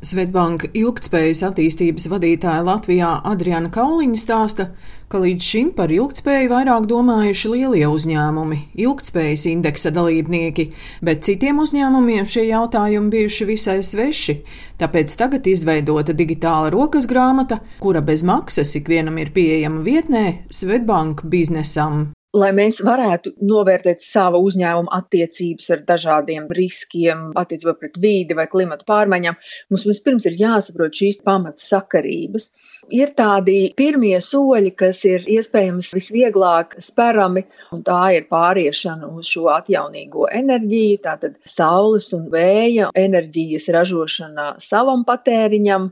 Svetbanka ilgtspējas attīstības vadītāja Latvijā Adriana Kauliņa stāsta, ka līdz šim par ilgtspēju vairāk domājuši lielie uzņēmumi, ilgtspējas indeksa dalībnieki, bet citiem uzņēmumiem šie jautājumi bijuši visai sveši. Tāpēc tagad izveidota digitāla rokas grāmata, kura bez maksas ikvienam ir pieejama vietnē Svetbanka biznesam lai mēs varētu novērtēt savu uzņēmumu attiecības ar dažādiem riskiem, attiecībā pret vīdi vai klimatu pārmaiņām, mums vispirms ir jāsaprot šīs pamatsakarības. Ir tādi pirmie soļi, kas ir iespējams visvieglāk sperami, un tā ir pāriešana uz šo atjaunīgo enerģiju, tātad saules un vēja enerģijas ražošana savam patēriņam,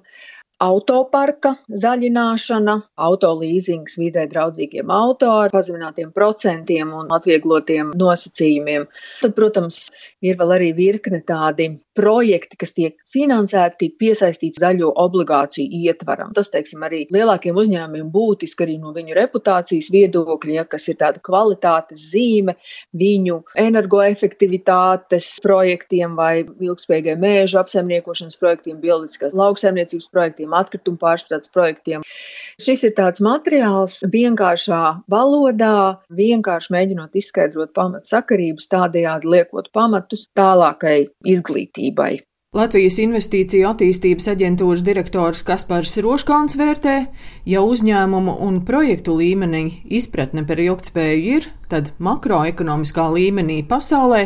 autoparka zaļināšana, autolīzings vidē draudzīgiem auto ar pazeminātiem procentiem un atvieglotiem nosacījumiem. Tad, protams, ir vēl arī virkne tādi projekti, kas tiek finansēti, piesaistīti zaļo obligāciju ietvaram. Tas, teiksim, arī lielākiem uzņēmumiem būtiski arī no viņu reputācijas viedokļa, ja, kas ir tāda kvalitātes zīme viņu energoefektivitātes projektiem vai ilgspējīgai mēžu apsaimniekošanas projektiem, bioloģiskās lauksaimniecības projektiem tādiem atkritumu pārstrādes projektiem. Šis ir tāds materiāls vienkāršā valodā, vienkārši mēģinot izskaidrot pamatsakarības, tādējādi liekot pamatus tālākai izglītībai. Latvijas Investīciju attīstības aģentūras direktors Kaspars Roškāns vērtē, ja uzņēmumu un projektu līmenī izpratne par ilgtspēju ir, tad makroekonomiskā līmenī pasaulē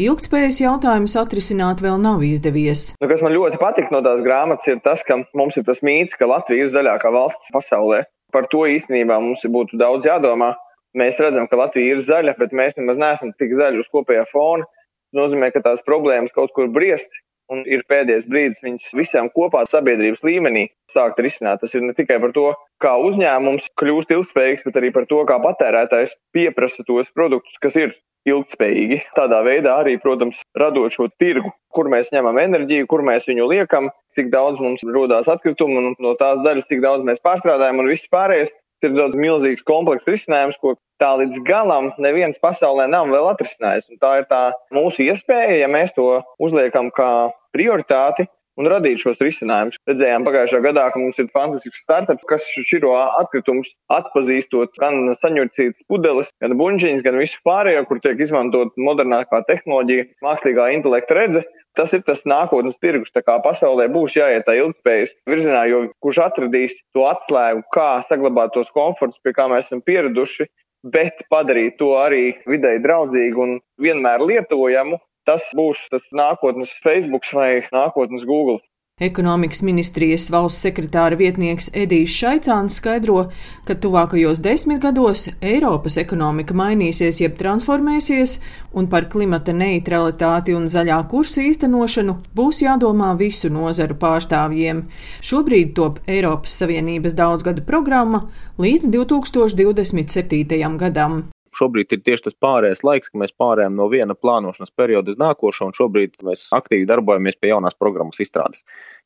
ilgtspējas jautājumus atrisināt vēl nav izdevies. Nu, kas man ļoti patīk no tās grāmatas, ir tas, ka mums ir tas mīts, ka Latvija ir zaļākā valsts pasaulē. Par to īstenībā mums būtu daudz jādomā. Mēs redzam, ka Latvija ir zaļa, bet mēs nemaz neesam tik zaļi uz kopējā fona. Tas nozīmē, ka tās problēmas kaut kur briest, un ir pēdējais brīdis viņus visām kopā sabiedrības līmenī sākt risināt. Tas ir ne tikai par to, kā uzņēmums kļūst ilgspējīgs, bet arī par to, kā patērētājs pieprasa tos produktus, kas ir ilgspējīgi. Tādā veidā arī, protams, radot šo tirgu, kur mēs ņemam enerģiju, kur mēs viņu liekam, cik daudz mums rodās atkritumu un no tās daļas, cik daudz mēs pārstrādājam un viss pārējais. Tas ir daudz milzīgs komplekss risinājums, ko tā līdz galam neviens pasaulē nav vēl atrisinājis. Un tā ir tā mūsu iespēja, ja mēs to uzliekam kā prioritāti un radīt šos risinājumus. Redzējām pagājušā gadā, ka mums ir fantastisks startups, kas širo atkritumus atpazīstot gan saņurcītas pudeles, gan buļģiņas, gan visu pārējo, kur tiek izmantot modernākā tehnoloģija, mākslīgā intelekta redze. Tas ir tas nākotnes tirgus. Tā kā pasaulē būs jāiet tā ilgspējas virzienā, jo kurš atradīs to atslēgu, kā saglabāt tos komfortus, pie kā mēs esam pieraduši, bet padarīt to arī videi draudzīgu un vienmēr lietojamu, tas būs tas nākotnes Facebook vai nākotnes Google. Ekonomikas ministrijas valsts sekretāra vietnieks Edijs Šaicāns skaidro, ka tuvākajos desmit gados Eiropas ekonomika mainīsies jeb transformēsies, un par klimata neutralitāti un zaļā kursa īstenošanu būs jādomā visu nozaru pārstāvjiem. Šobrīd top Eiropas Savienības daudzgadu programma līdz 2027. gadam šobrīd ir tieši tas pārējais laiks, ka mēs pārējām no viena plānošanas perioda uz nākošo, un šobrīd mēs aktīvi darbojamies pie jaunās programmas izstrādes.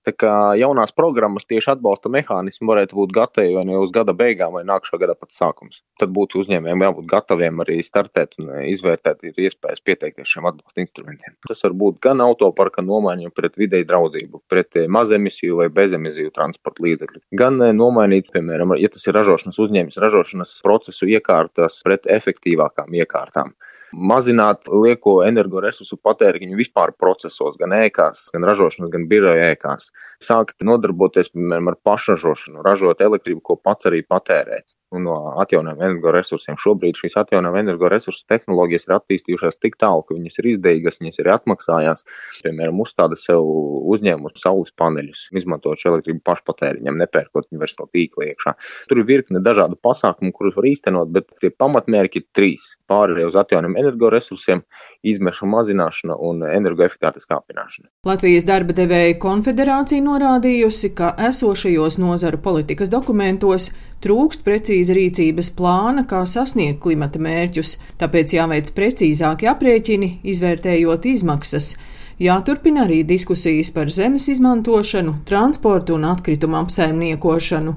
Tā kā jaunās programmas tieši atbalsta mehānismi varētu būt gatavi vai nu uz gada beigām vai nākamā gada pats sākums. Tad būtu uzņēmējiem jābūt gataviem arī startēt un izvērtēt ir iespējas pieteikties šiem atbalsta instrumentiem. Tas var būt gan autoparka nomaiņa pret videi draudzību, pret mazemisiju vai bezemisiju transporta līdzekļu, gan nomainīts, piemēram, ja tas ir ražošanas uzņēmums, ražošanas procesu iekārtas pret efektīvākām iekārtām mazināt lieko energoresursu patēriņu vispār procesos, gan ēkās, gan ražošanas, gan biroja ēkās. Sākt nodarboties, piemēram, ar pašražošanu, ražot elektrību, ko pats arī patērēt no atjaunojumiem energoresursiem. Šobrīd šīs atjaunojuma energoresursu tehnoloģijas ir attīstījušās tik tālu, ka viņas ir izdevīgas, viņas ir atmaksājās. Piemēram, uzstāda sev uzņēmumu saules paneļus, izmantojot elektrību pašpatēriņam, nepērkot viņu vairs no tīkla iekšā. Tur ir virkne dažādu pasākumu, kurus var īstenot, bet tie pamatmērķi ir trīs - pārējai uz atjaunojumu energoresursiem, izmešu mazināšana un energoefektivitātes kāpināšana. Latvijas darba devēja konfederācija norādījusi, ka esošajos nozaru politikas dokumentos trūkst precīza rīcības plāna, kā sasniegt klimata mērķus, tāpēc jāveic precīzāki aprēķini, izvērtējot izmaksas. Jāturpina arī diskusijas par zemes izmantošanu, transportu un atkritumu apsaimniekošanu.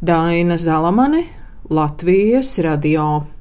Daina Zalamane, Latvijas radio.